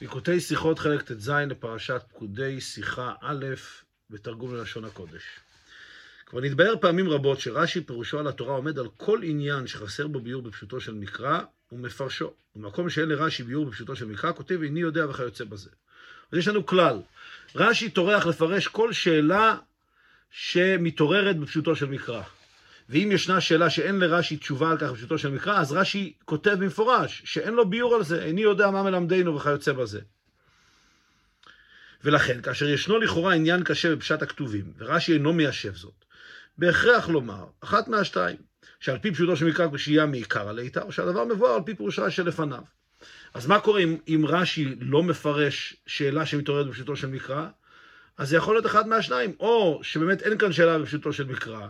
ליקוטי שיחות חלק ט"ז לפרשת פקודי שיחה א' בתרגום ללשון הקודש. כבר נתבהר פעמים רבות שרש"י פירושו על התורה עומד על כל עניין שחסר בו ביור בפשוטו של מקרא ומפרשו. במקום שאין לרש"י ביור בפשוטו של מקרא, כותב איני יודע וכיוצא בזה. אז יש לנו כלל, רש"י טורח לפרש כל שאלה שמתעוררת בפשוטו של מקרא. ואם ישנה שאלה שאין לרש"י תשובה על כך בפשוטו של מקרא, אז רש"י כותב במפורש שאין לו ביור על זה, איני יודע מה מלמדנו וכיוצא בזה. ולכן, כאשר ישנו לכאורה עניין קשה בפשט הכתובים, ורש"י אינו מיישב זאת, בהכרח לומר, אחת מהשתיים, שעל פי פשוטו של מקרא קושייה מעיקר הליטה, או שהדבר מבואר על פי פירוש רש"י שלפניו. אז מה קורה אם, אם רש"י לא מפרש שאלה שמתעוררת בפשוטו של מקרא? אז זה יכול להיות אחד מהשניים, או שבאמת אין כאן שאלה בפשוטו של מקרא,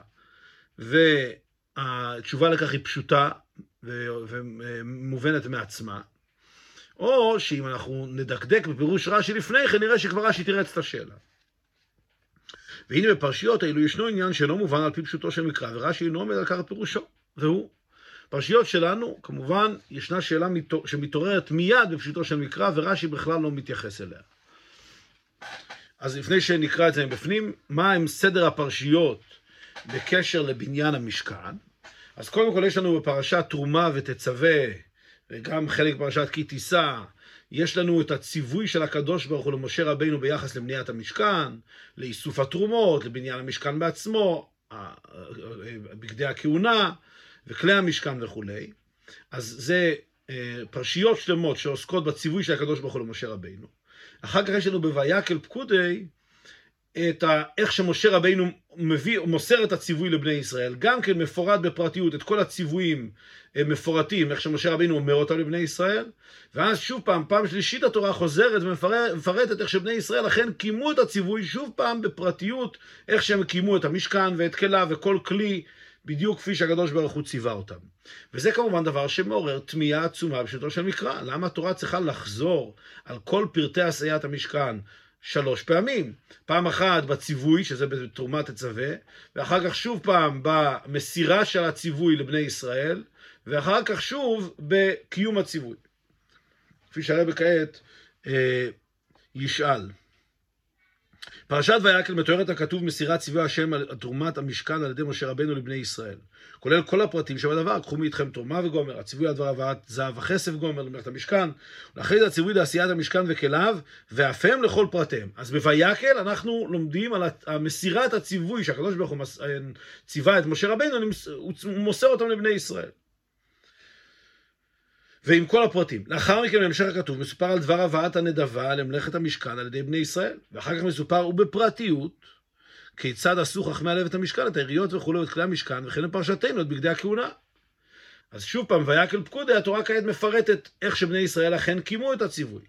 והתשובה לכך היא פשוטה ומובנת מעצמה, או שאם אנחנו נדקדק בפירוש רש"י לפני כן, נראה שכבר רש"י תירץ את השאלה. והנה בפרשיות האלו ישנו עניין שלא מובן על פי פשוטו של מקרא, ורש"י אינו עומד על כך פירושו, והוא. פרשיות שלנו, כמובן, ישנה שאלה שמתעוררת מיד בפשוטו של מקרא, ורש"י בכלל לא מתייחס אליה. אז לפני שנקרא את זה מבפנים, מה הם סדר הפרשיות בקשר לבניין המשכן? אז קודם כל יש לנו בפרשת תרומה ותצווה, וגם חלק בפרשת כי תישא, יש לנו את הציווי של הקדוש ברוך הוא למשה רבינו ביחס לבניית המשכן, לאיסוף התרומות, לבניין המשכן בעצמו, בגדי הכהונה וכלי המשכן וכולי. אז זה פרשיות שלמות שעוסקות בציווי של הקדוש ברוך הוא למשה רבינו. אחר כך יש לנו בויקל פקודי את ה... איך שמשה רבינו מביא, מוסר את הציווי לבני ישראל, גם כן מפורט בפרטיות, את כל הציוויים מפורטים, איך שמשה רבינו אומר אותם לבני ישראל, ואז שוב פעם, פעם שלישית התורה חוזרת ומפרטת איך שבני ישראל אכן קיימו את הציווי, שוב פעם בפרטיות, איך שהם קיימו את המשכן ואת כליו וכל כלי, בדיוק כפי שהקדוש ברוך הוא ציווה אותם. וזה כמובן דבר שמעורר תמיהה עצומה בשלטו של מקרא. למה התורה צריכה לחזור על כל פרטי עשיית המשכן שלוש פעמים. פעם אחת בציווי, שזה בתרומת תצווה, ואחר כך שוב פעם במסירה של הציווי לבני ישראל, ואחר כך שוב בקיום הציווי. כפי שהרבא כעת אה, ישאל. פרשת ויקל מתוארת הכתוב מסירת ציווי השם על תרומת המשכן על ידי משה רבנו לבני ישראל. כולל כל הפרטים שבדבר, קחו מאיתכם תרומה וגומר, הציווי על דבר הבאת זהב וכסף גומר למלאכת המשכן, ולאחרי זה הציווי לעשיית המשכן וכליו, ואף הם לכל פרטיהם. אז בויקל אנחנו לומדים על מסירת הציווי שהקדוש ברוך הוא ציווה את משה רבנו, הוא מוסר אותם לבני ישראל. ועם כל הפרטים. לאחר מכן בהמשך הכתוב מסופר על דבר הבאת הנדבה למלאכת המשכן על ידי בני ישראל, ואחר כך מסופר ובפרטיות כיצד עשו חכמי הלב את המשכן, את העיריות וכולי, את כלי המשכן, וכן לפרשתנו, את בגדי הכהונה. אז שוב פעם, ויקל פקודי, התורה כעת מפרטת איך שבני ישראל אכן קיימו את הציווי.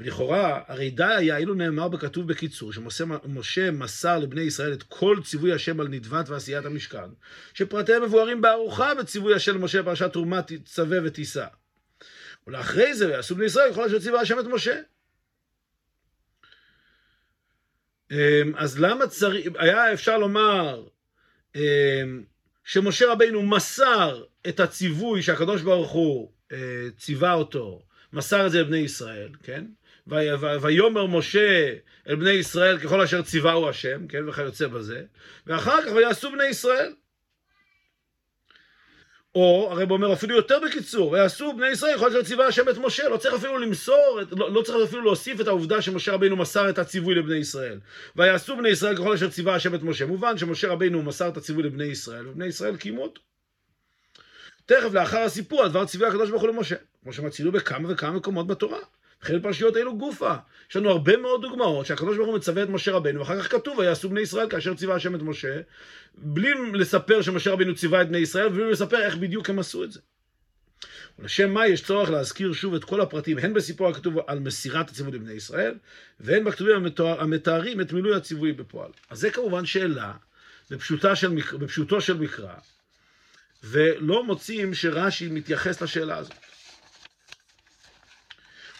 ולכאורה, הרי די היה אילו נאמר בכתוב בקיצור, שמשה מסר לבני ישראל את כל ציווי השם על נדבת ועשיית המשכן, שפרטיהם מבוארים בארוחה בציווי השם למשה בפרשת תרומת צווה ותישא. ולאחרי זה, ויעשו בני ישראל ככל אשר ציווה השם את משה. אז למה צריך, היה אפשר לומר שמשה רבינו מסר את הציווי שהקדוש ברוך הוא ציווה אותו, מסר את זה לבני ישראל, כן? ויאמר משה אל בני ישראל ככל אשר ציווהו השם, כן? וכיוצא בזה, ואחר כך ויעשו בני ישראל. או הרב אומר אפילו יותר בקיצור, ויעשו בני ישראל יכול להיות שציווה השם את משה, לא צריך אפילו למסור, לא, לא צריך אפילו להוסיף את העובדה שמשה רבינו מסר את הציווי לבני ישראל. ויעשו בני ישראל ככל אשר ציווה השם את משה. מובן שמשה רבינו מסר את הציווי לבני ישראל, ובני ישראל קיימו אותו. תכף לאחר הסיפור, הדבר ציווי הקדוש ברוך הוא למשה, כמו שמציינו בכמה וכמה מקומות בתורה. וכן בפרשיות אלו גופה. יש לנו הרבה מאוד דוגמאות שהקדוש ברוך הוא מצווה את משה רבנו, ואחר כך כתוב, ויעשו בני ישראל כאשר ציווה השם את משה, בלי לספר שמשה רבנו ציווה את בני ישראל, ובלי לספר איך בדיוק הם עשו את זה. ולשם מה יש צורך להזכיר שוב את כל הפרטים, הן בסיפור הכתוב על מסירת הציווי לבני ישראל, והן בכתובים המתארים את מילוי הציווי בפועל. אז זה כמובן שאלה של, בפשוטו של מקרא, ולא מוצאים שרש"י מתייחס לשאלה הזאת.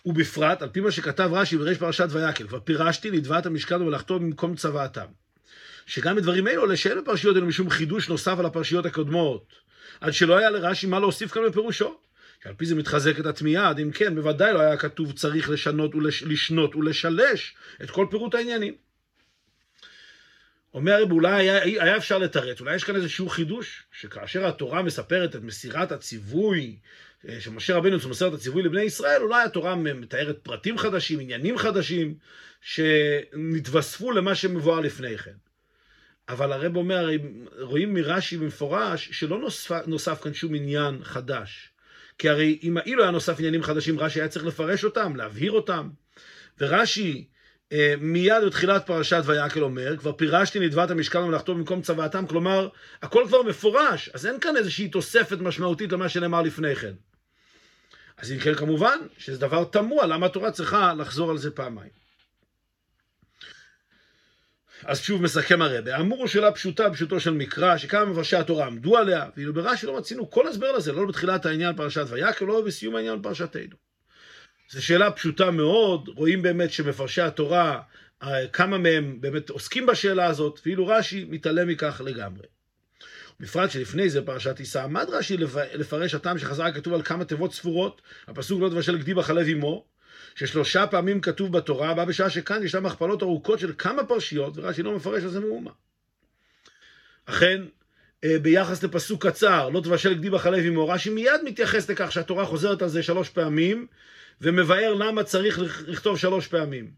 ובפרט, על פי מה שכתב רש"י בריש פרשת ויקל, ופירשתי לדבת המשכן ומלאכתו במקום צוואתם. שגם בדברים אלו עולה שאין בפרשיות אלו משום חידוש נוסף על הפרשיות הקודמות, עד שלא היה לרש"י מה להוסיף כאן בפירושו. שעל פי זה מתחזקת התמיהה, אם כן, בוודאי לא היה כתוב צריך לשנות ולשנות ולשלש את כל פירוט העניינים. אומר הרב, אולי היה, היה אפשר לתרץ, אולי יש כאן איזשהו חידוש, שכאשר התורה מספרת את מסירת הציווי, שמשה רבנו מוסר את הציווי לבני ישראל, אולי התורה מתארת פרטים חדשים, עניינים חדשים, שנתווספו למה שמבואר לפני כן. אבל הרב אומר, רואים מרש"י במפורש, שלא נוסף, נוסף כאן שום עניין חדש. כי הרי אם אילו היה נוסף עניינים חדשים, רש"י היה צריך לפרש אותם, להבהיר אותם. ורש"י אה, מיד בתחילת פרשת ויקל אומר, כבר פירשתי נדבת המשכן ומלאכתו במקום צוואתם, כלומר, הכל כבר מפורש, אז אין כאן איזושהי תוספת משמעותית למה שנאמר לפני כן. אז אם כן, כמובן, שזה דבר תמוה, למה התורה צריכה לחזור על זה פעמיים. אז שוב מסכם הרבה, האמור שאלה פשוטה פשוטו של מקרא, שכמה מפרשי התורה עמדו עליה, ואילו ברש"י לא מצינו כל הסבר לזה, לא בתחילת העניין פרשת ויקל, לא בסיום העניין פרשתנו. זו שאלה פשוטה מאוד, רואים באמת שמפרשי התורה, אה, כמה מהם באמת עוסקים בשאלה הזאת, ואילו רש"י מתעלם מכך לגמרי. בפרט שלפני זה פרשת תישא עמד רש"י לפרש הטעם שחזר כתוב על כמה תיבות ספורות, הפסוק לא תבשל גדי בחלב אמו, ששלושה פעמים כתוב בתורה, בא בשעה שכאן ישנם הכפלות ארוכות של כמה פרשיות, ורש"י לא מפרש על זה מאומה. אכן, אה, ביחס לפסוק קצר, לא תבשל גדי בחלב אמו, רש"י מיד מתייחס לכך שהתורה חוזרת על זה שלוש פעמים, ומבאר למה צריך לכתוב שלוש פעמים.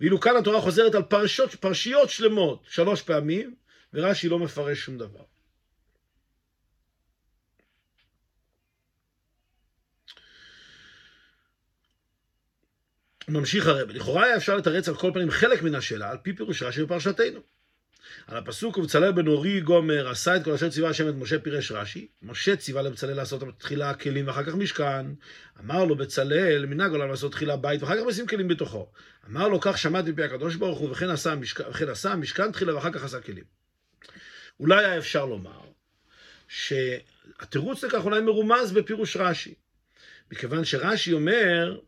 ואילו כאן התורה חוזרת על פרשות, פרשיות שלמות שלוש פעמים, ורש"י לא מפרש שום דבר. ממשיך הרב, לכאורה היה אפשר לתרץ על כל פנים חלק מן השאלה, על פי פירוש רש"י בפרשתנו. על הפסוק ובצלאל בן אורי גומר עשה את כל אשר ציווה השם את משה פירש רש"י. משה ציווה לבצלאל לעשות תחילה כלים ואחר כך משכן. אמר לו בצלאל מנהג עולם לעשות תחילה בית ואחר כך משים כלים בתוכו. אמר לו כך שמעתי מפי הקדוש ברוך הוא וכן עשה, משכ... וכן עשה משכן תחילה ואחר כך עשה כלים. אולי היה אפשר לומר שהתירוץ לכך אולי מרומז בפירוש רש"י. מכיוון שרש"י אומר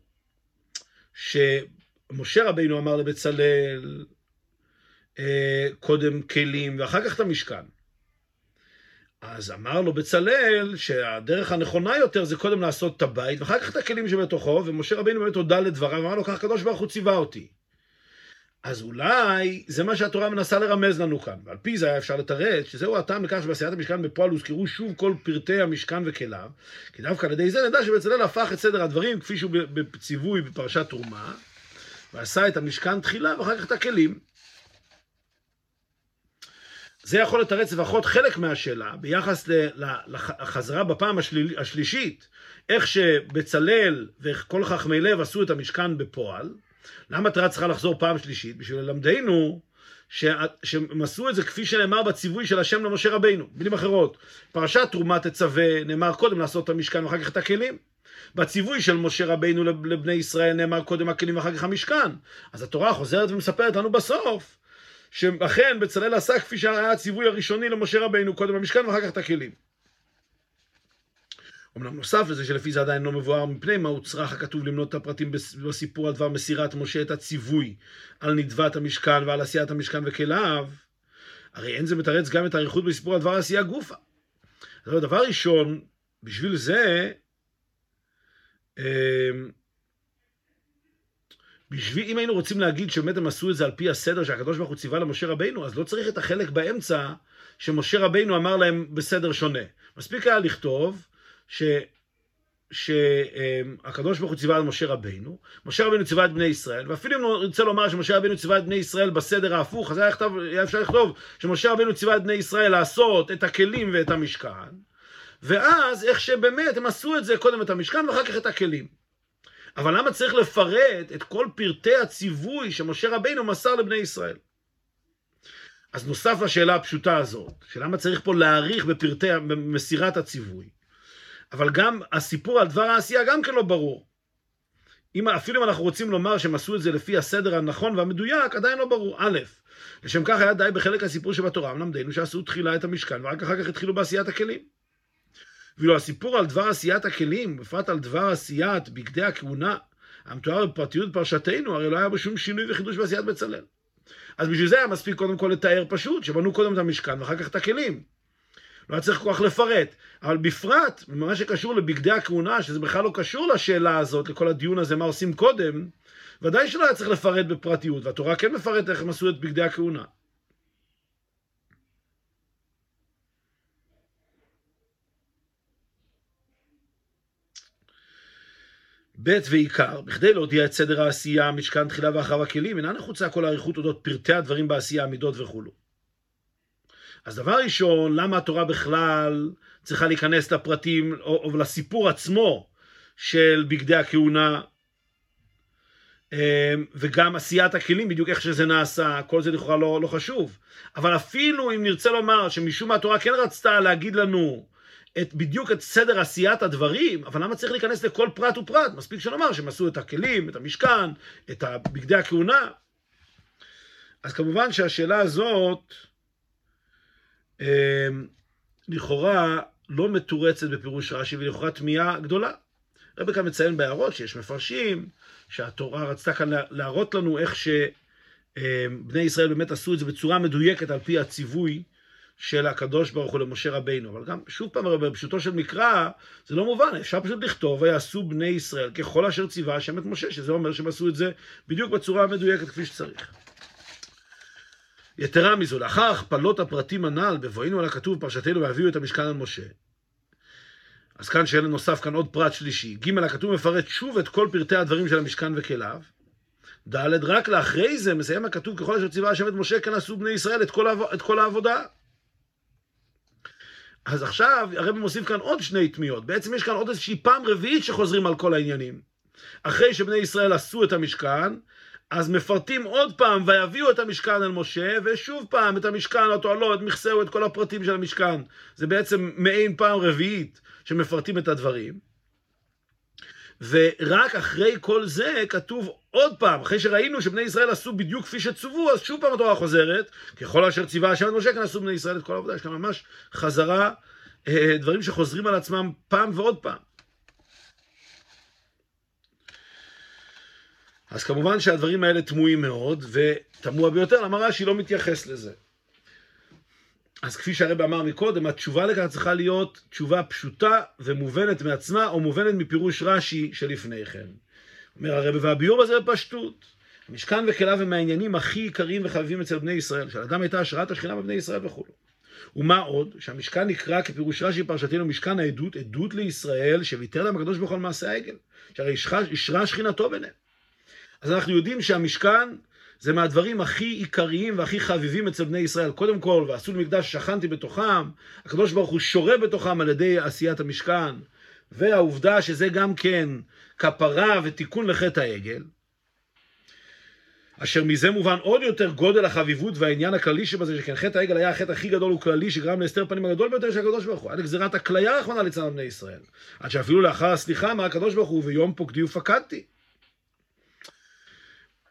שמשה רבינו אמר לבצלאל אה, קודם כלים ואחר כך את המשכן. אז אמר לו בצלאל שהדרך הנכונה יותר זה קודם לעשות את הבית ואחר כך את הכלים שבתוכו, ומשה רבינו באמת הודה לדבריו ואמר לו כך הקדוש ברוך הוא ציווה אותי. אז אולי זה מה שהתורה מנסה לרמז לנו כאן, ועל פי זה היה אפשר לתרץ שזהו הטעם לכך שבעשיית המשכן בפועל הוזכרו שוב כל פרטי המשכן וכליו, כי דווקא על ידי זה נדע שבצלאל הפך את סדר הדברים כפי שהוא בציווי בפרשת תרומה, ועשה את המשכן תחילה ואחר כך את הכלים. זה יכול לתרץ לפחות חלק מהשאלה ביחס לחזרה בפעם השלישית, איך שבצלאל וכל חכמי לב עשו את המשכן בפועל. למה התורה צריכה לחזור פעם שלישית? בשביל ללמדנו שהם עשו את זה כפי שנאמר בציווי של השם למשה רבינו. במילים אחרות, פרשת תרומה תצווה, נאמר קודם לעשות את המשכן ואחר כך את הכלים. בציווי של משה רבינו לבני ישראל נאמר קודם הכלים ואחר כך המשכן. אז התורה חוזרת ומספרת לנו בסוף שאכן בצלאל עשה כפי שהיה הציווי הראשוני למשה רבינו, קודם במשכן ואחר כך את הכלים. אמנם נוסף לזה שלפי זה עדיין לא מבואר מפני מה הוצרך הכתוב למנות את הפרטים בסיפור על דבר מסירת משה את הציווי על נדבת המשכן ועל עשיית המשכן וכליו, הרי אין זה מתרץ גם את האריכות בסיפור על דבר עשייה גופה. דבר ראשון, בשביל זה, אמ, בשביל, אם היינו רוצים להגיד שבאמת הם עשו את זה על פי הסדר שהקדוש ברוך הוא ציווה למשה רבינו, אז לא צריך את החלק באמצע שמשה רבינו אמר להם בסדר שונה. מספיק היה לכתוב. שהקדוש ברוך הוא ציווה על משה רבינו, משה רבינו ציווה את בני ישראל, ואפילו אם נרצה לומר שמשה רבינו ציווה את בני ישראל בסדר ההפוך, אז היה, יכתב, היה אפשר לכתוב שמשה רבינו ציווה את בני ישראל לעשות את הכלים ואת המשכן, ואז איך שבאמת הם עשו את זה, קודם את המשכן ואחר כך את הכלים. אבל למה צריך לפרט את כל פרטי הציווי שמשה רבינו מסר לבני ישראל? אז נוסף לשאלה הפשוטה הזאת, שלמה צריך פה להאריך בפרטי מסירת הציווי, אבל גם הסיפור על דבר העשייה גם כן לא ברור. אם, אפילו אם אנחנו רוצים לומר שהם עשו את זה לפי הסדר הנכון והמדויק, עדיין לא ברור. א', לשם כך היה די בחלק הסיפור שבתורה, מלמדנו שעשו תחילה את המשכן, ורק אחר כך התחילו בעשיית הכלים. ואילו הסיפור על דבר עשיית הכלים, בפרט על דבר עשיית בגדי הכהונה, המתואר בפרטיות פרשתנו, הרי לא היה בו שום שינוי וחידוש בעשיית בצלאל. אז בשביל זה היה מספיק קודם כל לתאר פשוט, שבנו קודם את המשכן ואחר כך את הכלים. לא היה צריך כל כך לפרט. אבל בפרט, במה שקשור לבגדי הכהונה, שזה בכלל לא קשור לשאלה הזאת, לכל הדיון הזה, מה עושים קודם, ודאי שלא היה צריך לפרט בפרטיות, והתורה כן מפרט איך הם עשו את בגדי הכהונה. ב' ועיקר, בכדי להודיע את סדר העשייה, משכן תחילה ואחריו הכלים, אינה נחוצה כל האריכות אודות פרטי הדברים בעשייה, המידות וכולו. אז דבר ראשון, למה התורה בכלל צריכה להיכנס לפרטים או, או לסיפור עצמו של בגדי הכהונה אמ, וגם עשיית הכלים, בדיוק איך שזה נעשה, כל זה לכאורה לא, לא חשוב. אבל אפילו אם נרצה לומר שמשום מה התורה כן רצתה להגיד לנו את, בדיוק את סדר עשיית הדברים, אבל למה צריך להיכנס לכל פרט ופרט? מספיק שנאמר שהם עשו את הכלים, את המשכן, את בגדי הכהונה. אז כמובן שהשאלה הזאת, לכאורה לא מתורצת בפירוש רש"י, ולכאורה תמיהה גדולה. רבי כאן מציין בהערות שיש מפרשים, שהתורה רצתה כאן להראות לנו איך שבני ישראל באמת עשו את זה בצורה מדויקת על פי הציווי של הקדוש ברוך הוא למשה רבינו. אבל גם, שוב פעם, בפשוטו של מקרא, זה לא מובן, אפשר פשוט לכתוב, ויעשו בני ישראל ככל אשר ציווה השם את משה, שזה אומר שהם עשו את זה בדיוק בצורה המדויקת כפי שצריך. יתרה מזו, לאחר הכפלות הפרטים הנ"ל, בבואנו על הכתוב פרשתנו והביאו את המשכן על משה. אז כאן שאלה נוסף כאן עוד פרט שלישי. ג' הכתוב מפרט שוב את כל פרטי הדברים של המשכן וכליו. ד' רק לאחרי זה מסיים הכתוב ככל אשר ציווה השם את משה כן עשו בני ישראל את כל. את כל העבודה. אז עכשיו הרב מוסיף כאן עוד שני תמיהות. בעצם יש כאן עוד איזושהי פעם רביעית שחוזרים על כל העניינים. אחרי שבני ישראל עשו את המשכן, אז מפרטים עוד פעם, ויביאו את המשכן אל משה, ושוב פעם את המשכן, אותו לא, את מכסהו, את כל הפרטים של המשכן. זה בעצם מעין פעם רביעית שמפרטים את הדברים. ורק אחרי כל זה כתוב עוד פעם, אחרי שראינו שבני ישראל עשו בדיוק כפי שצוו, אז שוב פעם התורה חוזרת, ככל אשר ציווה השם את משה, כן עשו בני ישראל את כל העבודה, יש כאן ממש חזרה, אה, דברים שחוזרים על עצמם פעם ועוד פעם. אז כמובן שהדברים האלה תמוהים מאוד, ותמוה ביותר, למה רש"י לא מתייחס לזה. אז כפי שהרבא אמר מקודם, התשובה לכך צריכה להיות תשובה פשוטה ומובנת מעצמה, או מובנת מפירוש רש"י שלפני כן. אומר הרבא, והביור הזה בפשטות. המשכן וכליו הם מהעניינים הכי עיקריים וחביבים אצל בני ישראל, שלאדם הייתה השראת השכינה בבני ישראל וכו'. ומה עוד? שהמשכן נקרא כפירוש רש"י פרשתנו משכן העדות, עדות לישראל, שוויתר להם הקדוש ברוך הוא על מעשה העגל, שהרי אישרה שכינתו ביניהם. אז אנחנו יודעים שהמשכן זה מהדברים הכי עיקריים והכי חביבים אצל בני ישראל. קודם כל, ועשו למקדש שכנתי בתוכם, הקדוש ברוך הוא שורה בתוכם על ידי עשיית המשכן, והעובדה שזה גם כן כפרה ותיקון לחטא העגל, אשר מזה מובן עוד יותר גודל החביבות והעניין הכללי שבזה, שכן חטא העגל היה החטא הכי גדול וכללי שגרם להסתר פנים הגדול ביותר של הקדוש ברוך הוא, עד לגזירת הכליה רחמנא ליצלן בני ישראל. עד שאפילו לאחר הסליחה אמר הקדוש ברוך הוא, ויום פוקדי ופקדתי.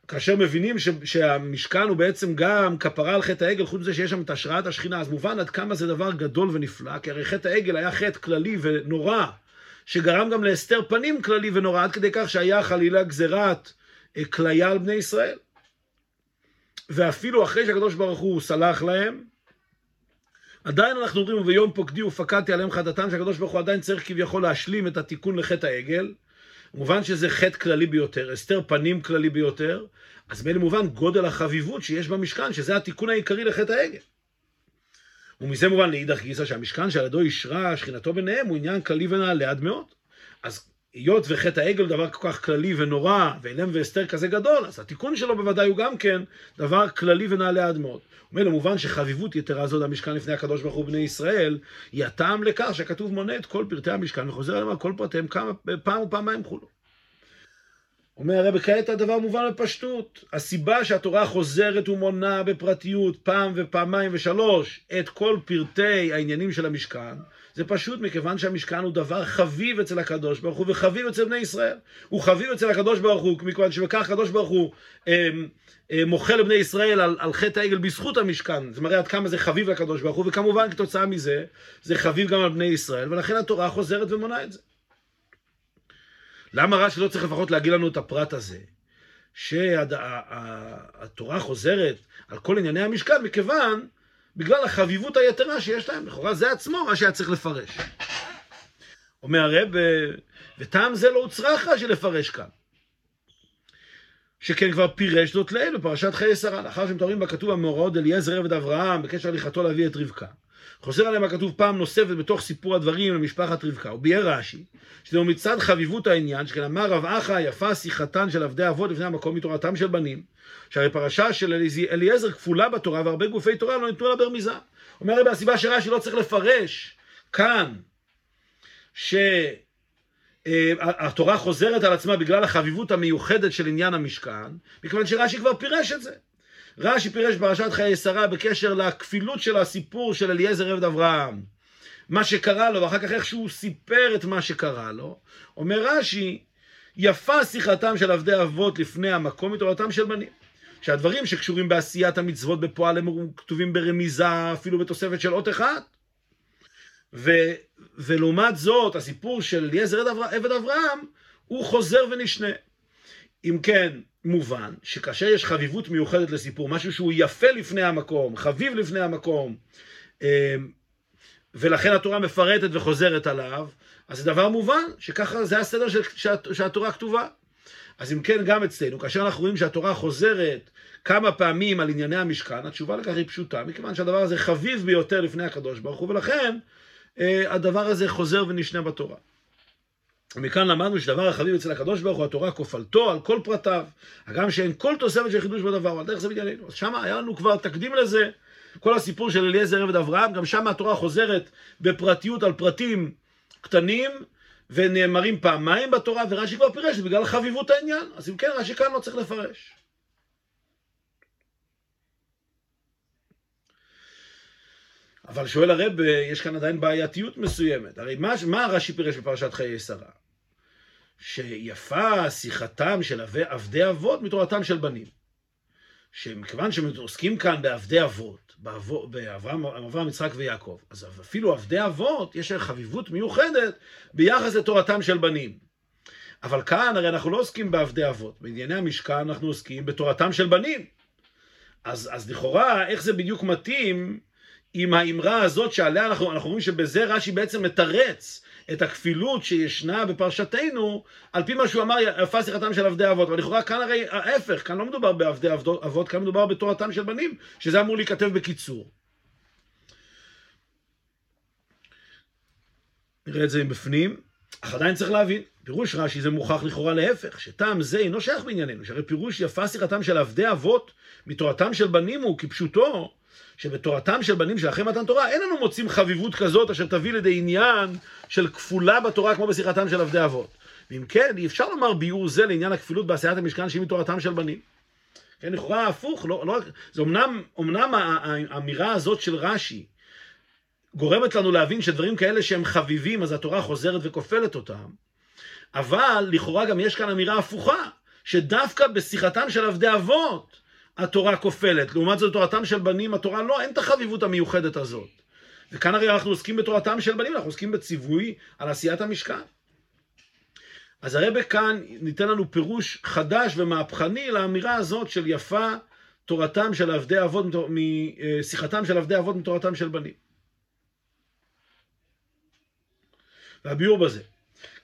כאשר מבינים ש, שהמשכן הוא בעצם גם כפרה על חטא העגל, חוץ מזה שיש שם את השראת השכינה, אז מובן עד כמה זה דבר גדול ונפלא, כי הרי חטא העגל היה חטא כללי ונורא, שגרם גם להסתר פנים כללי ונורא, עד כדי כך שהיה חלילה גזירת אה, כליה על בני ישראל. ואפילו אחרי שהקדוש ברוך הוא סלח להם, עדיין אנחנו אומרים, ויום פוקדי ופקדתי עליהם חטאתם, שהקדוש ברוך הוא עדיין צריך כביכול להשלים את התיקון לחטא העגל. מובן שזה חטא כללי ביותר, הסתר פנים כללי ביותר, אז בין מובן גודל החביבות שיש במשכן, שזה התיקון העיקרי לחטא העגל. ומזה מובן לאידך גיסא שהמשכן שעל ידו אישרה שכינתו ביניהם הוא עניין כללי ונעלה עד מאוד. אז היות וחטא העגל דבר כל כך כללי ונורא, ואילם והסתר כזה גדול, אז התיקון שלו בוודאי הוא גם כן דבר כללי ונעלה עד מאוד. אומר למובן שחביבות יתרה זו למשכן לפני הקדוש ברוך הוא בני ישראל, היא הטעם לכך שהכתוב מונה את כל פרטי המשכן וחוזר עליהם על כל פרטיהם כמה פעם ופעמיים כולו. אומר הרב כעת הדבר מובן בפשטות. הסיבה שהתורה חוזרת ומונה בפרטיות פעם ופעמיים ושלוש את כל פרטי העניינים של המשכן, זה פשוט מכיוון שהמשכן הוא דבר חביב אצל הקדוש ברוך הוא וחביב אצל בני ישראל. הוא חביב אצל הקדוש ברוך הוא, מכיוון שבכך הקדוש ברוך הוא אה, אה, מוחה לבני ישראל על, על חטא העגל בזכות המשכן. זה מראה עד כמה זה חביב לקדוש ברוך הוא, וכמובן כתוצאה מזה זה חביב גם על בני ישראל, ולכן התורה חוזרת ומונה את זה. למה רש"י לא צריך לפחות להגיד לנו את הפרט הזה? שהתורה חוזרת על כל ענייני המשכן, מכיוון בגלל החביבות היתרה שיש להם. לכאורה זה עצמו מה שהיה צריך לפרש. אומר הרב, וטעם זה לא הוצרך רש"י לפרש כאן. שכן כבר פירש זאת לעיל בפרשת חיי שרה, לאחר שמתוארים בכתוב המאורעות אליעזר עבד אברהם בקשר להליכתו להביא את רבקה. חוזר עליהם הכתוב פעם נוספת בתוך סיפור הדברים למשפחת רבקה. הוא ביאר רש"י, שזהו מצד חביבות העניין, שכן אמר רב אחא יפה שיחתן של עבדי אבות לפני המקום מתורתם של בנים, שהרי פרשה של אליעזר כפולה בתורה והרבה גופי תורה לא ניתנו לה ברמיזה. אומר הרי הסיבה שרש"י לא צריך לפרש כאן, ש... אה, התורה חוזרת על עצמה בגלל החביבות המיוחדת של עניין המשכן, מכיוון שרש"י כבר פירש את זה. רש"י פירש בפרשת חיי שרה בקשר לכפילות של הסיפור של אליעזר עבד אברהם. מה שקרה לו, ואחר כך איך שהוא סיפר את מה שקרה לו, אומר רש"י, יפה שיחתם של עבדי אבות לפני המקום מתורתם של בנים. שהדברים שקשורים בעשיית המצוות בפועל הם כתובים ברמיזה, אפילו בתוספת של אות אחד. ו, ולעומת זאת, הסיפור של אליעזר עבד אברהם, הוא חוזר ונשנה. אם כן, מובן שכאשר יש חביבות מיוחדת לסיפור, משהו שהוא יפה לפני המקום, חביב לפני המקום, אמ, ולכן התורה מפרטת וחוזרת עליו, אז זה דבר מובן, שככה זה הסדר שהתורה כתובה. אז אם כן, גם אצלנו, כאשר אנחנו רואים שהתורה חוזרת כמה פעמים על ענייני המשכן, התשובה לכך היא פשוטה, מכיוון שהדבר הזה חביב ביותר לפני הקדוש ברוך הוא, ולכן אה, הדבר הזה חוזר ונשנה בתורה. ומכאן למדנו שדבר החביב אצל הקדוש ברוך הוא התורה כופלתו על כל פרטיו, הגם שאין כל תוספת של חידוש בדבר, על דרך זה בענייננו. אז שם היה לנו כבר תקדים לזה, כל הסיפור של אליעזר עבד אברהם, גם שם התורה חוזרת בפרטיות על פרטים קטנים, ונאמרים פעמיים בתורה, ורש"י כבר פירש בגלל חביבות העניין. אז אם כן, רש"י כאן לא צריך לפרש. אבל שואל הרב, יש כאן עדיין בעייתיות מסוימת. הרי מה, מה רש"י פירש בפרשת חיי שרה? שיפה שיחתם של עבדי אבות מתורתם של בנים. שמכיוון שעוסקים כאן בעבדי אבות, באברהם, יצחק ויעקב, אז אפילו עבדי אבות יש חביבות מיוחדת ביחס לתורתם של בנים. אבל כאן הרי אנחנו לא עוסקים בעבדי אבות, בענייני המשכן אנחנו עוסקים בתורתם של בנים. אז, אז לכאורה, איך זה בדיוק מתאים עם האמרה הזאת שעליה אנחנו, אנחנו רואים שבזה רש"י בעצם מתרץ את הכפילות שישנה בפרשתנו, על פי מה שהוא אמר, יפה שיחתם של עבדי אבות. אבל לכאורה כאן הרי ההפך, כאן לא מדובר בעבדי אבות, כאן מדובר בתורתם של בנים, שזה אמור להיכתב בקיצור. נראה את זה מבפנים, אך עדיין צריך להבין, פירוש רש"י זה מוכח לכאורה להפך, שטעם זה אינו שייך בענייננו, שהרי פירוש יפה שיחתם של עבדי אבות מתורתם של בנים הוא כפשוטו שבתורתם של בנים של אחרי מתן תורה אין לנו מוצאים חביבות כזאת אשר תביא לידי עניין של כפולה בתורה כמו בשיחתם של עבדי אבות. ואם כן, אי אפשר לומר ביאור זה לעניין הכפילות בעשיית המשכן שהיא מתורתם של בנים. כן, לכאורה הפוך, לא, לא, זה אמנם, אמנם האמירה הזאת של רש"י גורמת לנו להבין שדברים כאלה שהם חביבים, אז התורה חוזרת וכופלת אותם, אבל לכאורה גם יש כאן אמירה הפוכה, שדווקא בשיחתם של עבדי אבות, התורה כופלת. לעומת זאת, תורתם של בנים, התורה לא, אין את החביבות המיוחדת הזאת. וכאן הרי אנחנו עוסקים בתורתם של בנים, אנחנו עוסקים בציווי על עשיית המשכן. אז הרבה כאן ניתן לנו פירוש חדש ומהפכני לאמירה הזאת של יפה תורתם של עבדי אבות, משיחתם של עבדי אבות מתורתם של בנים. והביאור בזה.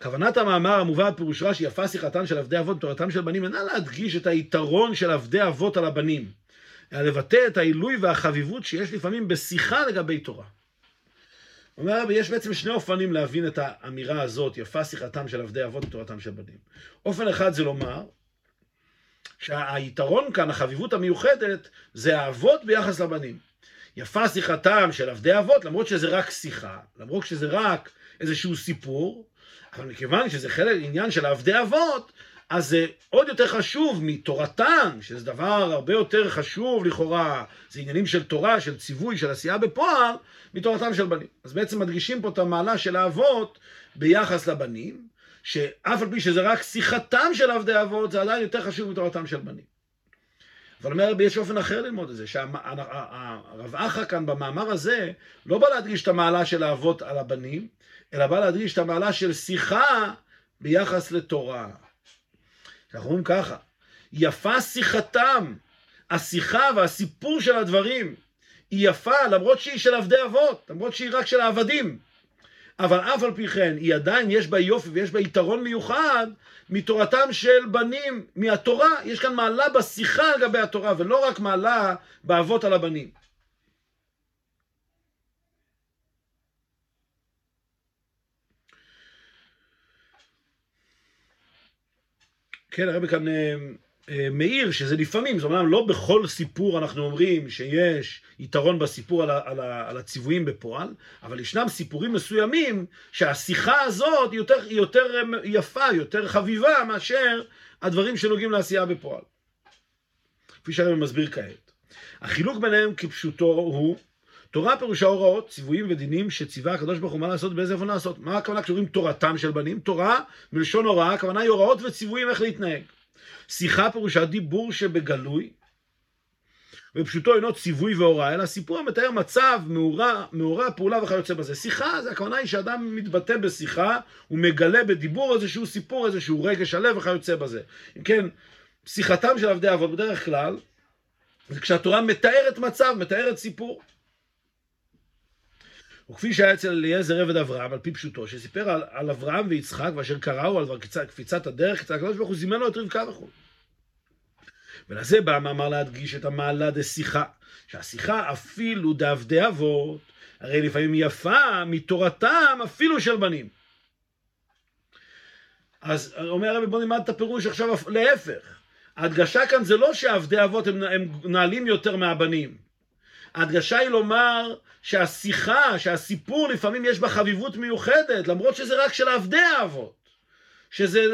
כוונת המאמר המובא בפירוש רש"י, יפה שיחתן של עבדי אבות בתורתם של בנים, אינה להדגיש את היתרון של עבדי אבות על הבנים, אלא לבטא את העילוי והחביבות שיש לפעמים בשיחה לגבי תורה. אומר רבי, יש בעצם שני אופנים להבין את האמירה הזאת, יפה שיחתם של עבדי אבות בתורתם של בנים. אופן אחד זה לומר, שהיתרון כאן, החביבות המיוחדת, זה האבות ביחס לבנים. יפה שיחתם של עבדי אבות, למרות שזה רק שיחה, למרות שזה רק איזשהו סיפור, אבל מכיוון שזה חלק עניין של עבדי אבות, אז זה עוד יותר חשוב מתורתן, שזה דבר הרבה יותר חשוב לכאורה, זה עניינים של תורה, של ציווי, של עשייה בפועל, מתורתם של בנים. אז בעצם מדגישים פה את המעלה של האבות ביחס לבנים, שאף על פי שזה רק שיחתם של עבדי אבות, זה עדיין יותר חשוב מתורתם של בנים. אבל אומר רבי, יש אופן אחר ללמוד את זה, שהרב אחא כאן במאמר הזה לא בא להדגיש את המעלה של האבות על הבנים, אלא בא להדגיש את המעלה של שיחה ביחס לתורה. אנחנו אומרים ככה, יפה שיחתם, השיחה והסיפור של הדברים היא יפה למרות שהיא של עבדי אבות, למרות שהיא רק של העבדים. אבל אף על פי כן, היא עדיין יש בה יופי ויש בה יתרון מיוחד מתורתם של בנים, מהתורה. יש כאן מעלה בשיחה על גבי התורה, ולא רק מעלה באבות על הבנים. כן, הרבי כאן אה, אה, מעיר שזה לפעמים, זאת אומרת, לא בכל סיפור אנחנו אומרים שיש יתרון בסיפור על, על, על הציוויים בפועל, אבל ישנם סיפורים מסוימים שהשיחה הזאת היא יותר, היא יותר אה, יפה, יותר חביבה מאשר הדברים שנוגעים לעשייה בפועל. כפי שהרבי מסביר כעת. החילוק ביניהם כפשוטו הוא תורה פירושה הוראות, ציוויים ודינים שציווה הקדוש ברוך הוא מה לעשות באיזה איפה לעשות. מה הכוונה כשאומרים תורתם של בנים? תורה מלשון הוראה, הכוונה היא הוראות וציוויים איך להתנהג. שיחה פירושה דיבור שבגלוי, ופשוטו אינו ציווי והוראה, אלא סיפור המתאר מצב, מאורע, מאורע, פעולה וכיוצא בזה. שיחה, זה הכוונה היא שאדם מתבטא בשיחה, הוא מגלה בדיבור איזשהו סיפור, איזשהו רגש הלב וכיוצא בזה. אם כן, שיחתם של עבדי אבות בדרך כלל, זה כשהתורה מתארת מצב, מתארת סיפור. וכפי שהיה אצל אליעזר עבד אברהם, על פי פשוטו, שסיפר על, על אברהם ויצחק, ואשר קראו על קפיצת הדרך, קצת הקדוש ברוך הוא זימן לו את רבקה וכו'. ולזה בא המאמר להדגיש את המעלה דשיחה, שהשיחה אפילו דעבדי אבות, הרי לפעמים יפה מתורתם אפילו של בנים. אז אומר הרבי בוא נלמד את הפירוש עכשיו להפך. ההדגשה כאן זה לא שעבדי אבות הם, הם נעלים יותר מהבנים. ההדגשה היא לומר שהשיחה, שהסיפור לפעמים יש בה חביבות מיוחדת, למרות שזה רק של עבדי האבות. שזה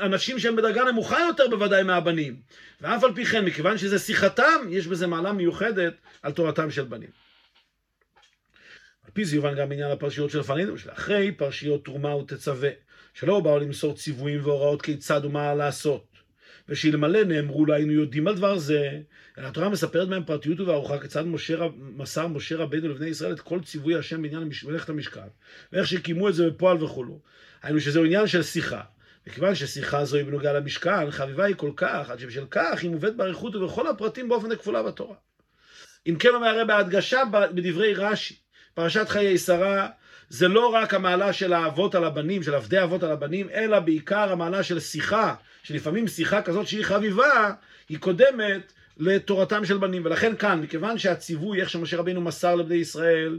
אנשים שהם בדרגה נמוכה יותר בוודאי מהבנים. ואף על פי כן, מכיוון שזה שיחתם, יש בזה מעלה מיוחדת על תורתם של בנים. על פי זה יובן גם עניין הפרשיות של לפנינו, שאחרי פרשיות תרומה ותצווה, שלא באו למסור ציוויים והוראות כיצד ומה לעשות. ושאלמלא נאמרו לה היינו יודעים על דבר זה, התורה מספרת בהם פרטיות ובארוחה כיצד משה, מסר משה רבנו לבני ישראל את כל ציווי השם בעניין מלאכת המשכן, ואיך שקיימו את זה בפועל וכולו. היינו שזהו עניין של שיחה. וכיוון ששיחה זו היא בנוגע למשכן, חביבה היא כל כך, עד שבשל כך היא מובאת באריכות ובכל הפרטים באופן הכפולה בתורה. אם כן אומר הרי בהדגשה בדברי רש"י, פרשת חיי שרה, זה לא רק המעלה של האבות על הבנים, של עבדי אבות על הבנים, אלא בעיקר המעלה של שיחה, שלפעמים שיחה כזאת שהיא חביבה, היא קודמת לתורתם של בנים. ולכן כאן, מכיוון שהציווי, איך שמשה רבינו מסר לבני ישראל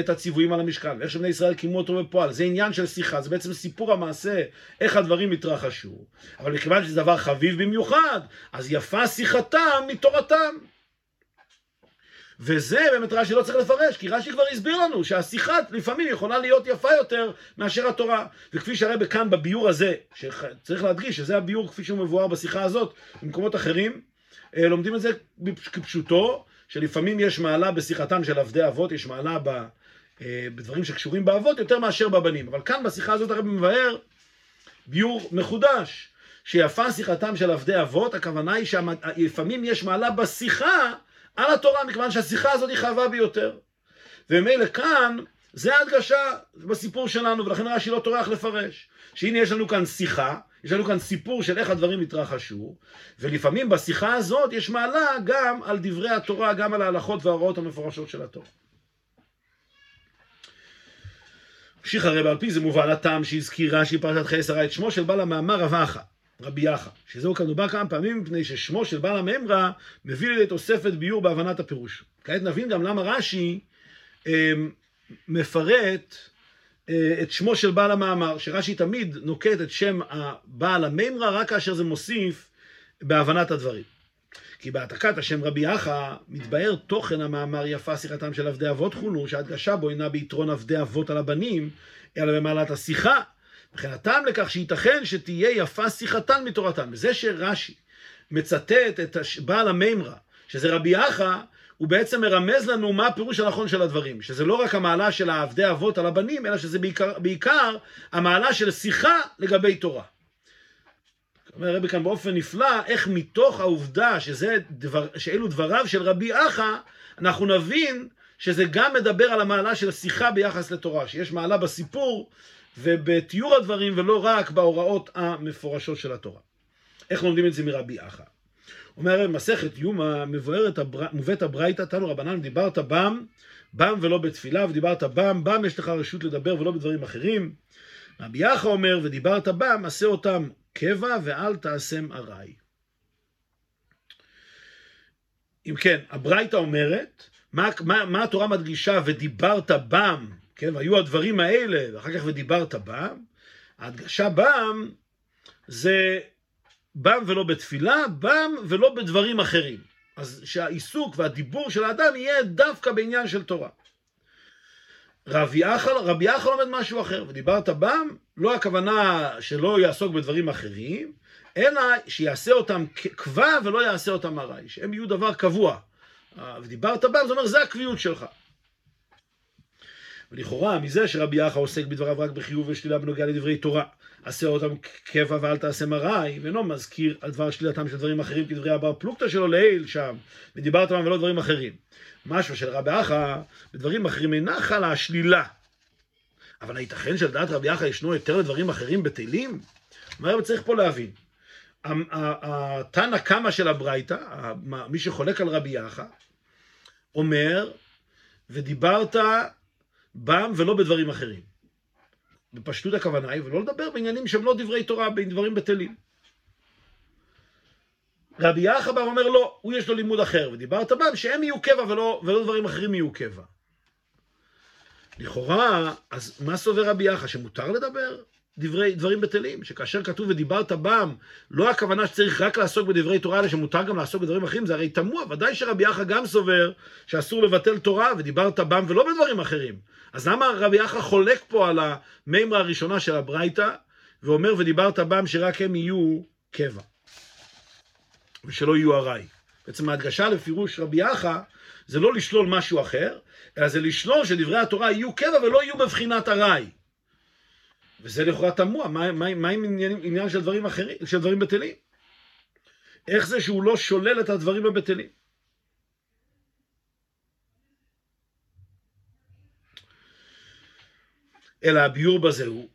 את הציוויים על המשכן, ואיך שבני ישראל קיימו אותו בפועל, זה עניין של שיחה, זה בעצם סיפור המעשה, איך הדברים התרחשו. אבל מכיוון שזה דבר חביב במיוחד, אז יפה שיחתם מתורתם. וזה באמת רש"י לא צריך לפרש, כי רש"י כבר הסביר לנו שהשיחה לפעמים יכולה להיות יפה יותר מאשר התורה. וכפי שהרבה כאן בביור הזה, שצריך להדגיש שזה הביור כפי שהוא מבואר בשיחה הזאת, במקומות אחרים, אה, לומדים את זה כפשוטו, שלפעמים יש מעלה בשיחתם של עבדי אבות, יש מעלה ב, אה, בדברים שקשורים באבות יותר מאשר בבנים. אבל כאן בשיחה הזאת הרבי מבאר ביור מחודש, שיפה שיחתם של עבדי אבות, הכוונה היא שלפעמים יש מעלה בשיחה על התורה, מכיוון שהשיחה הזאת היא חווה ביותר. וממילא כאן, זה ההדגשה בסיפור שלנו, ולכן רש"י לא טורח לפרש. שהנה יש לנו כאן שיחה, יש לנו כאן סיפור של איך הדברים התרחשו, ולפעמים בשיחה הזאת יש מעלה גם על דברי התורה, גם על ההלכות וההוראות המפורשות של התורה. המשיך הרי בעל פי זה מובן הטעם שהזכיר רש"י פרשת חיי שרה את שמו של בעל המאמר רב אחא. רבי יחא, שזהו כאן דובר כמה פעמים מפני ששמו של בעל הממרה מביא לידי תוספת ביור בהבנת הפירוש. כעת נבין גם למה רש"י אה, מפרט אה, את שמו של בעל המאמר, שרש"י תמיד נוקט את שם הבעל הממרה רק כאשר זה מוסיף בהבנת הדברים. כי בהעתקת השם רבי יחא מתבאר תוכן המאמר יפה שיחתם של עבדי אבות חונו, שההדגשה בו אינה ביתרון עבדי אבות על הבנים, אלא במעלת השיחה וכן הטעם לכך שייתכן שתהיה יפה שיחתן מתורתן. וזה שרש"י מצטט את בעל המימרה, שזה רבי יחא, הוא בעצם מרמז לנו מה הפירוש הנכון של הדברים. שזה לא רק המעלה של העבדי אבות על הבנים, אלא שזה בעיקר, בעיקר המעלה של שיחה לגבי תורה. אומר הרבי כאן באופן נפלא, איך מתוך העובדה שזה דבר, שאלו דבריו של רבי אחא, אנחנו נבין שזה גם מדבר על המעלה של שיחה ביחס לתורה, שיש מעלה בסיפור ובתיאור הדברים ולא רק בהוראות המפורשות של התורה. איך לומדים את זה מרבי אחא? אומר מסכת יומא מבוארת הבר... מובאת הברייתא תנו רבנן דיברת בם בם ולא בתפילה ודיברת בם בם יש לך רשות לדבר ולא בדברים אחרים. רבי יחא אומר ודיברת בם עשה אותם קבע ואל תעשם ארעי. אם כן, הברייתא אומרת, מה, מה, מה התורה מדגישה ודיברת בם, כן, והיו הדברים האלה, ואחר כך ודיברת בם, ההדגשה בם זה בם ולא בתפילה, בם ולא בדברים אחרים. אז שהעיסוק והדיבור של האדם יהיה דווקא בעניין של תורה. רבי יחל, רבי יחל לומד משהו אחר, ודיברת בם, לא הכוונה שלא יעסוק בדברים אחרים, אלא שיעשה אותם קבע ולא יעשה אותם ארעי, שהם יהיו דבר קבוע. ודיברת בם, זאת אומרת, זה הקביעות שלך. ולכאורה, מזה שרבי יחא עוסק בדבריו רק בחיוב ושלילה בנוגע לדברי תורה, עשה אותם קבע ואל תעשה מרעי, ואינו מזכיר על דבר שלילתם של דברים אחרים כדברי הבר פלוגתא שלו לעיל שם, ודיברת בהם ולא דברים אחרים. משהו של רבי יחא, בדברים אחרים אינה חלה השלילה. אבל הייתכן שלדעת רבי יחא ישנו יותר לדברים אחרים בטלים? מה צריך פה להבין? התנא קמא של הברייתא, מי שחולק על רבי יחא, אומר, ודיברת בם ולא בדברים אחרים. בפשטות הכוונה היא, ולא לדבר בעניינים שהם לא דברי תורה, בדברים בטלים. רבי יחא בר אומר לא, הוא יש לו לימוד אחר, ודיברת בם שהם יהיו קבע ולא, ולא דברים אחרים יהיו קבע. לכאורה, אז מה סובר רבי יחא, שמותר לדבר דברי, דברים בטלים? שכאשר כתוב ודיברת בם, לא הכוונה שצריך רק לעסוק בדברי תורה, אלא שמותר גם לעסוק בדברים אחרים, זה הרי תמוה, ודאי שרבי יחא גם סובר שאסור לבטל תורה ודיברת בם ולא בדברים אחרים. אז למה רבי יחא חולק פה על המימרה הראשונה של הברייתא, ואומר ודיברת בם שרק הם יהיו קבע, ושלא יהיו ארעי. בעצם ההדגשה לפירוש רבי יחא זה לא לשלול משהו אחר, אלא זה לשלול שדברי התורה יהיו קבע ולא יהיו בבחינת ארעי. וזה לכאורה תמוה, מה, מה, מה עם עניין, עניין של דברים אחרים, של דברים בטלים? איך זה שהוא לא שולל את הדברים הבטלים? אלא הביור בזה הוא,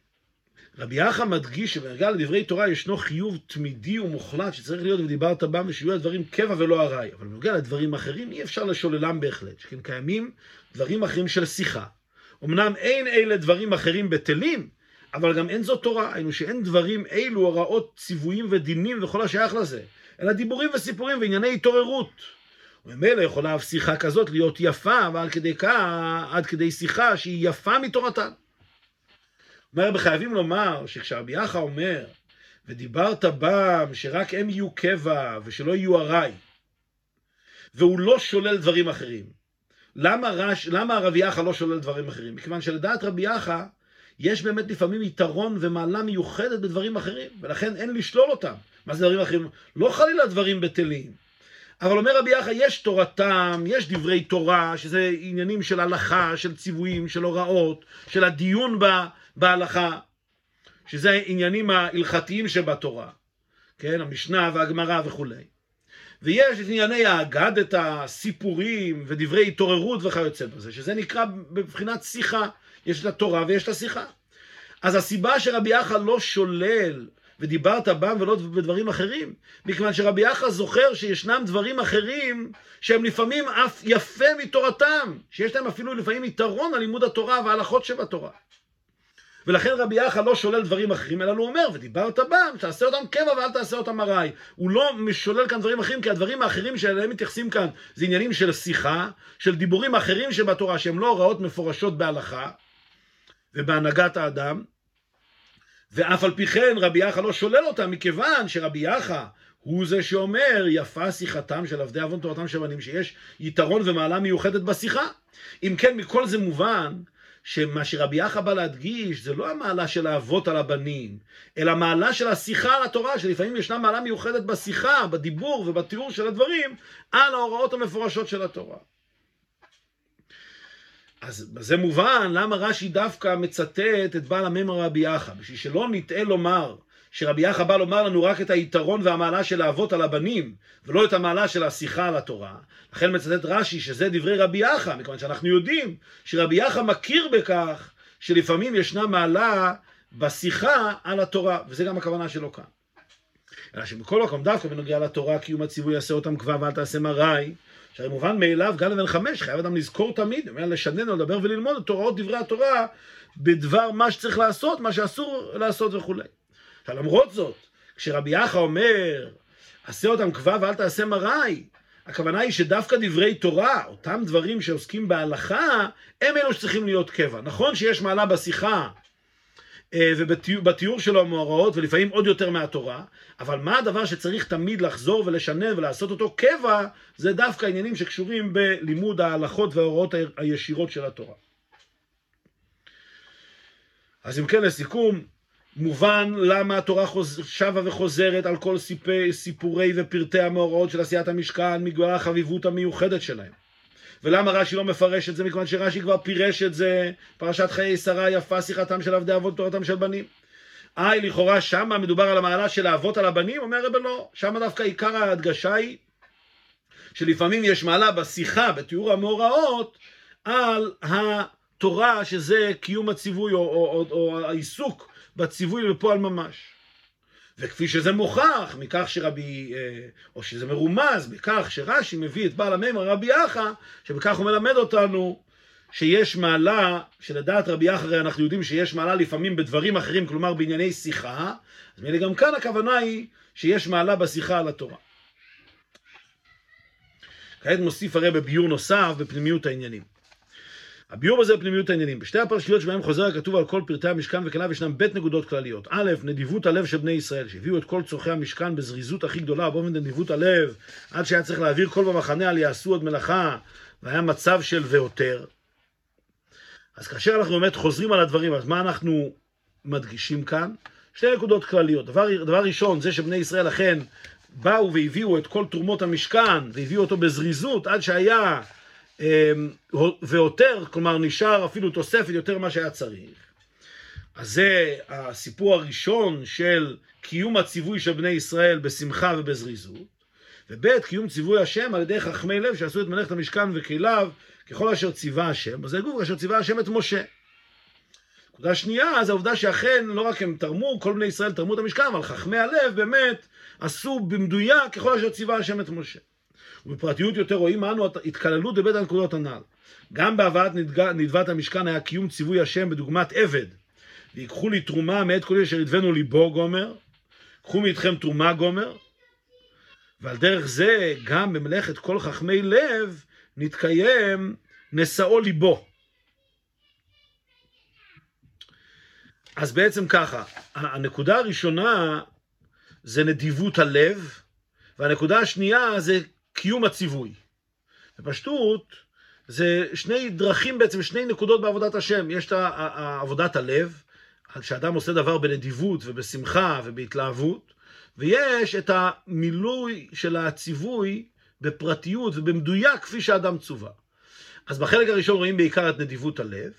רבי יחא מדגיש שבנגע לדברי תורה ישנו חיוב תמידי ומוחלט שצריך להיות ודיברת בם ושיהיו הדברים קבע ולא ארעי. אבל בנוגע לדברים אחרים אי אפשר לשוללם בהחלט, שכן קיימים דברים אחרים של שיחה. אמנם אין אלה דברים אחרים בטלים, אבל גם אין זאת תורה, היינו שאין דברים אלו הוראות ציוויים ודינים וכל השייך לזה, אלא דיבורים וסיפורים וענייני התעוררות. וממילא יכולה אף שיחה כזאת להיות יפה, ועד כדי כך, עד כדי שיחה שהיא יפה מתורתן. אומר, חייבים לומר שכשרבי יחא אומר, ודיברת בם שרק הם יהיו קבע ושלא יהיו ארעי, והוא לא שולל דברים אחרים. למה, רש, למה רבי יחא לא שולל דברים אחרים? מכיוון שלדעת רבי יחא, יש באמת לפעמים יתרון ומעלה מיוחדת בדברים אחרים, ולכן אין לשלול אותם. מה זה דברים אחרים? לא חלילה דברים בטלים. אבל אומר רבי יחא, יש תורתם, יש דברי תורה, שזה עניינים של הלכה, של ציוויים, של הוראות, של הדיון בה, בהלכה, שזה העניינים ההלכתיים שבתורה, כן, המשנה והגמרא וכולי. ויש את ענייני האגדתא, סיפורים ודברי התעוררות וכיוצא בזה, שזה נקרא בבחינת שיחה, יש את התורה ויש את השיחה. אז הסיבה שרבי יחא לא שולל ודיברת בם ולא בדברים אחרים, מכיוון שרבי יחא זוכר שישנם דברים אחרים שהם לפעמים אף יפה מתורתם, שיש להם אפילו לפעמים יתרון על לימוד התורה וההלכות שבתורה. ולכן רבי יחא לא שולל דברים אחרים, אלא הוא אומר, ודיברת בם, תעשה אותם קבע ואל תעשה אותם ארעי. הוא לא משולל כאן דברים אחרים, כי הדברים האחרים שאליהם מתייחסים כאן זה עניינים של שיחה, של דיבורים אחרים שבתורה, שהם לא הוראות מפורשות בהלכה ובהנהגת האדם, ואף על פי כן רבי יחא לא שולל אותם, מכיוון שרבי יחא הוא זה שאומר, יפה שיחתם של עבדי עוון תורתם של בנים, שיש יתרון ומעלה מיוחדת בשיחה. אם כן, מכל זה מובן שמה שרבי יחא בא להדגיש זה לא המעלה של האבות על הבנים, אלא מעלה של השיחה על התורה, שלפעמים ישנה מעלה מיוחדת בשיחה, בדיבור ובתיאור של הדברים, על ההוראות המפורשות של התורה. אז בזה מובן למה רש"י דווקא מצטט את בעל הממר רבי יחא, בשביל שלא נטעה לומר שרבי יחא בא לומר לנו רק את היתרון והמעלה של האבות על הבנים, ולא את המעלה של השיחה על התורה. לכן מצטט רש"י שזה דברי רבי יחא, מכיוון שאנחנו יודעים שרבי יחא מכיר בכך שלפעמים ישנה מעלה בשיחה על התורה, וזה גם הכוונה שלו כאן. אלא שמכל מקום דווקא בנוגע לתורה, קיום הציווי יעשה אותם כבר ואל תעשה מראי, שהרי מובן מאליו, גם לבן חמש, חייב אדם לזכור תמיד, לשנן או לדבר וללמוד את הוראות דברי התורה בדבר מה שצריך לעשות, מה שאסור לעשות וכולי. עכשיו למרות זאת, כשרבי יחא אומר, עשה אותם כבר ואל תעשה מראי, הכוונה היא שדווקא דברי תורה, אותם דברים שעוסקים בהלכה, הם אלו שצריכים להיות קבע. נכון שיש מעלה בשיחה ובתיאור שלו המאורעות, ולפעמים עוד יותר מהתורה, אבל מה הדבר שצריך תמיד לחזור ולשנן ולעשות אותו קבע, זה דווקא עניינים שקשורים בלימוד ההלכות וההוראות הישירות של התורה. אז אם כן, לסיכום, מובן למה התורה. שבה וחוזרת על כל סיפורי ופרטי המאורעות של עשיית המשכן, מגבלה החביבות המיוחדת שלהם. ולמה רש"י לא מפרש את זה? מכיוון שרש"י כבר פירש את זה, פרשת חיי שרה יפה שיחתם של עבדי אבות תורתם של בנים. איי, לכאורה שמה מדובר על המעלה של האבות על הבנים? אומר רבי לא, שמה דווקא עיקר ההדגשה היא שלפעמים יש מעלה בשיחה, בתיאור המאורעות, על התורה שזה קיום הציווי או, או, או, או העיסוק בציווי בפועל ממש. וכפי שזה מוכח מכך שרבי, אה, או שזה מרומז מכך שרש"י מביא את בעל המימר רבי יחא, שבכך הוא מלמד אותנו שיש מעלה, שלדעת רבי יחא הרי אנחנו יודעים שיש מעלה לפעמים בדברים אחרים, כלומר בענייני שיחה, אז מילא גם כאן הכוונה היא שיש מעלה בשיחה על התורה. כעת מוסיף הרי בביור נוסף בפנימיות העניינים. הביור הזה בפנימיות העניינים. בשתי הפרשיות שבהם חוזר הכתוב על כל פרטי המשכן וכליו ישנם בית נקודות כלליות. א', נדיבות הלב של בני ישראל, שהביאו את כל צורכי המשכן בזריזות הכי גדולה, באופן נדיבות הלב, עד שהיה צריך להעביר כל במחנה על יעשו עוד מלאכה, והיה מצב של ועותר. אז כאשר אנחנו באמת חוזרים על הדברים, אז מה אנחנו מדגישים כאן? שתי נקודות כלליות. דבר, דבר ראשון, זה שבני ישראל אכן באו והביאו את כל תרומות המשכן, והביאו אותו בזריזות, עד שהיה אמ, ויותר, כלומר נשאר אפילו תוספת יותר ממה שהיה צריך. אז זה הסיפור הראשון של קיום הציווי של בני ישראל בשמחה ובזריזות, וב' קיום ציווי השם על ידי חכמי לב שעשו את מלאכת המשכן וכליו ככל אשר ציווה השם, אז זה גוף אשר ציווה השם את משה. נקודה שנייה זה העובדה שאכן לא רק הם תרמו, כל בני ישראל תרמו את המשכן, אבל חכמי הלב באמת עשו במדויק ככל אשר ציווה השם את משה. ובפרטיות יותר רואים אנו התקללות בבית הנקודות הנ"ל. גם בהבאת נדבת המשכן היה קיום ציווי השם בדוגמת עבד. ויקחו לי תרומה מאת כל אשר ידבנו ליבו גומר, קחו מאיתכם תרומה גומר, ועל דרך זה גם במלאכת כל חכמי לב נתקיים נשאו ליבו. אז בעצם ככה, הנקודה הראשונה זה נדיבות הלב, והנקודה השנייה זה קיום הציווי. בפשטות, זה שני דרכים בעצם, שני נקודות בעבודת השם. יש את עבודת הלב, כשאדם עושה דבר בנדיבות ובשמחה ובהתלהבות, ויש את המילוי של הציווי בפרטיות ובמדויק כפי שהאדם צווה. אז בחלק הראשון רואים בעיקר את נדיבות הלב,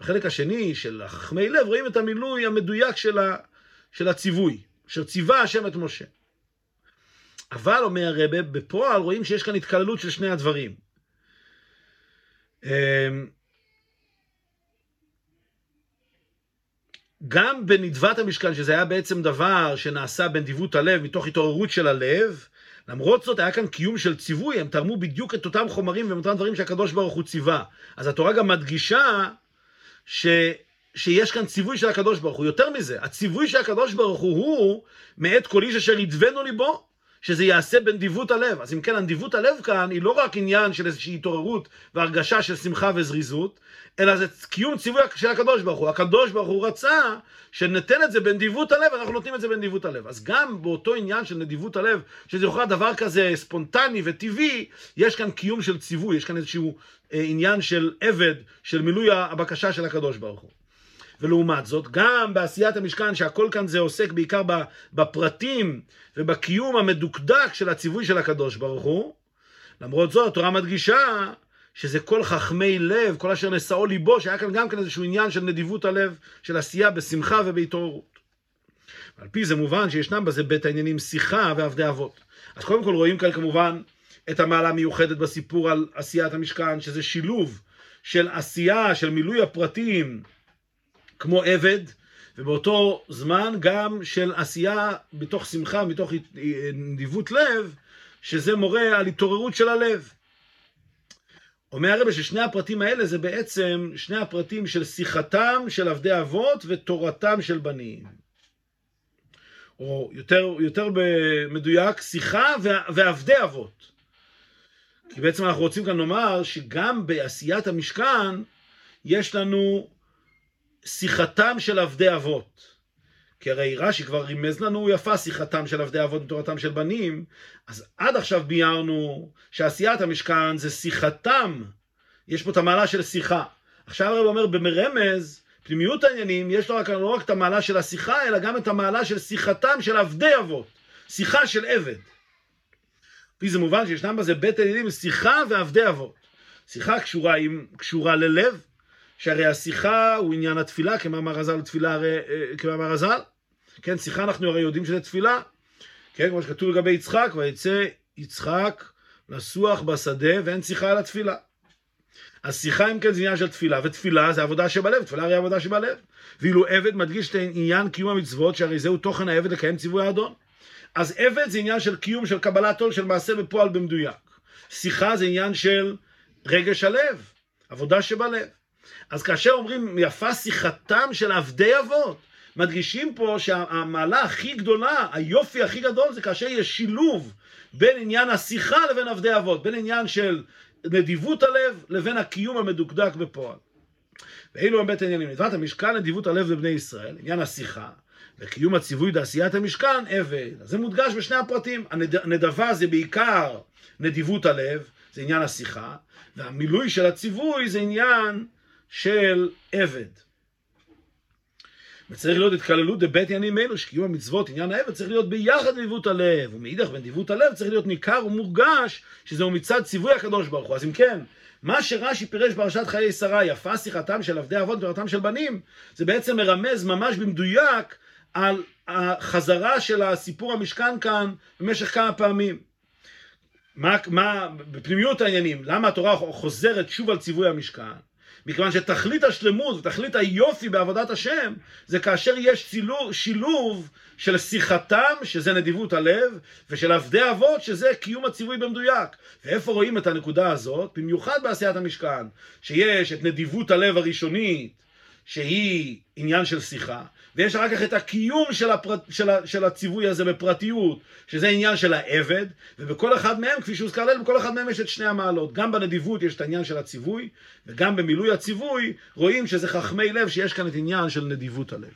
בחלק השני של חכמי לב רואים את המילוי המדויק של, של הציווי, אשר ציווה השם את משה. אבל, אומר הרבה, בפועל רואים שיש כאן התקללות של שני הדברים. אמ, גם בנדבת המשכן, שזה היה בעצם דבר שנעשה בנדיבות הלב, מתוך התעוררות של הלב, למרות זאת היה כאן קיום של ציווי, הם תרמו בדיוק את אותם חומרים ואת אותם דברים שהקדוש ברוך הוא ציווה. אז התורה גם מדגישה ש... שיש כאן ציווי של הקדוש ברוך הוא. יותר מזה, הציווי של הקדוש ברוך הוא הוא מאת כל איש אשר ידבנו ליבו. שזה יעשה בנדיבות הלב. אז אם כן, הנדיבות הלב כאן היא לא רק עניין של איזושהי התעוררות והרגשה של שמחה וזריזות, אלא זה קיום ציווי של הקדוש ברוך הוא. הקדוש ברוך הוא רצה שניתן את זה בנדיבות הלב, אנחנו נותנים את זה בנדיבות הלב. אז גם באותו עניין של נדיבות הלב, שזה להיות דבר כזה ספונטני וטבעי, יש כאן קיום של ציווי, יש כאן איזשהו אה, עניין של עבד, של מילוי הבקשה של הקדוש ברוך הוא. ולעומת זאת, גם בעשיית המשכן, שהכל כאן זה עוסק בעיקר בפרטים ובקיום המדוקדק של הציווי של הקדוש ברוך הוא, למרות זאת, התורה מדגישה שזה כל חכמי לב, כל אשר נשאו ליבו, שהיה כאן גם כן איזשהו עניין של נדיבות הלב, של עשייה בשמחה ובהתעוררות. על פי זה מובן שישנם בזה בית העניינים שיחה ועבדי אבות. אז קודם כל רואים כאן כמובן את המעלה המיוחדת בסיפור על עשיית המשכן, שזה שילוב של עשייה, של מילוי הפרטים כמו עבד, ובאותו זמן גם של עשייה מתוך שמחה, מתוך נדיבות לב, שזה מורה על התעוררות של הלב. אומר הרבה ששני הפרטים האלה זה בעצם שני הפרטים של שיחתם של עבדי אבות ותורתם של בנים. או יותר, יותר במדויק, שיחה ועבדי אבות. כי בעצם אנחנו רוצים כאן לומר שגם בעשיית המשכן יש לנו שיחתם של עבדי אבות. כי הרי רש"י כבר רימז לנו יפה שיחתם של עבדי אבות ותורתם של בנים, אז עד עכשיו ביארנו שעשיית המשכן זה שיחתם, יש פה את המעלה של שיחה. עכשיו הרב אומר במרמז, פנימיות העניינים, יש לו רק, לא רק את המעלה של השיחה, אלא גם את המעלה של שיחתם של עבדי אבות, שיחה של עבד. לפי זה מובן שישנם בזה בית העניינים שיחה ועבדי אבות. שיחה קשורה, עם, קשורה ללב, שהרי השיחה הוא עניין התפילה, כמאמר רז"ל תפילה, הרי, אה, כמאמר רז"ל. כן, שיחה אנחנו הרי יודעים שזה תפילה. כן, כמו שכתוב לגבי יצחק, ויצא יצחק לסוח בשדה ואין שיחה על התפילה. אז שיחה אם כן זה עניין של תפילה, ותפילה זה עבודה שבלב, תפילה הרי עבודה שבלב. ואילו עבד מדגיש את עניין קיום המצוות, שהרי זהו תוכן העבד לקיים ציווי האדון. אז עבד זה עניין של קיום, של קבלת עול, של מעשה בפועל במדויק. שיחה זה עניין של רגש הלב, עבודה שבלב. אז כאשר אומרים יפה שיחתם של עבדי אבות, מדגישים פה שהמעלה הכי גדולה, היופי הכי גדול, זה כאשר יש שילוב בין עניין השיחה לבין עבדי אבות, בין עניין של נדיבות הלב לבין הקיום המדוקדק בפועל. ואילו הם בית העניינים. נדבת המשכן נדיבות הלב לבני ישראל, עניין השיחה, וקיום הציווי לעשיית המשכן, עבד. זה מודגש בשני הפרטים. הנדבה זה בעיקר נדיבות הלב, זה עניין השיחה, והמילוי של הציווי זה עניין של עבד. וצריך להיות התקללות בבית עניינים אלו, שקיום המצוות, עניין העבד, צריך להיות ביחד נדיבות הלב, ומאידך בנדיבות הלב צריך להיות ניכר ומורגש שזהו מצד ציווי הקדוש ברוך הוא. אז אם כן, מה שרש"י פירש פרשת חיי שרה, יפה שיחתם של עבדי אבות ותורתם של בנים, זה בעצם מרמז ממש במדויק על החזרה של הסיפור המשכן כאן במשך כמה פעמים. מה, מה, בפנימיות העניינים, למה התורה חוזרת שוב על ציווי המשכן? מכיוון שתכלית השלמות ותכלית היופי בעבודת השם זה כאשר יש צילוב, שילוב של שיחתם, שזה נדיבות הלב, ושל עבדי אבות, שזה קיום הציווי במדויק. ואיפה רואים את הנקודה הזאת? במיוחד בעשיית המשכן, שיש את נדיבות הלב הראשונית, שהיא עניין של שיחה, ויש אחר כך את הקיום של, הפרט, של, ה, של הציווי הזה בפרטיות, שזה עניין של העבד, ובכל אחד מהם, כפי שהוזכר לעיל, בכל אחד מהם יש את שני המעלות. גם בנדיבות יש את העניין של הציווי, וגם במילוי הציווי רואים שזה חכמי לב שיש כאן את עניין של נדיבות הלב.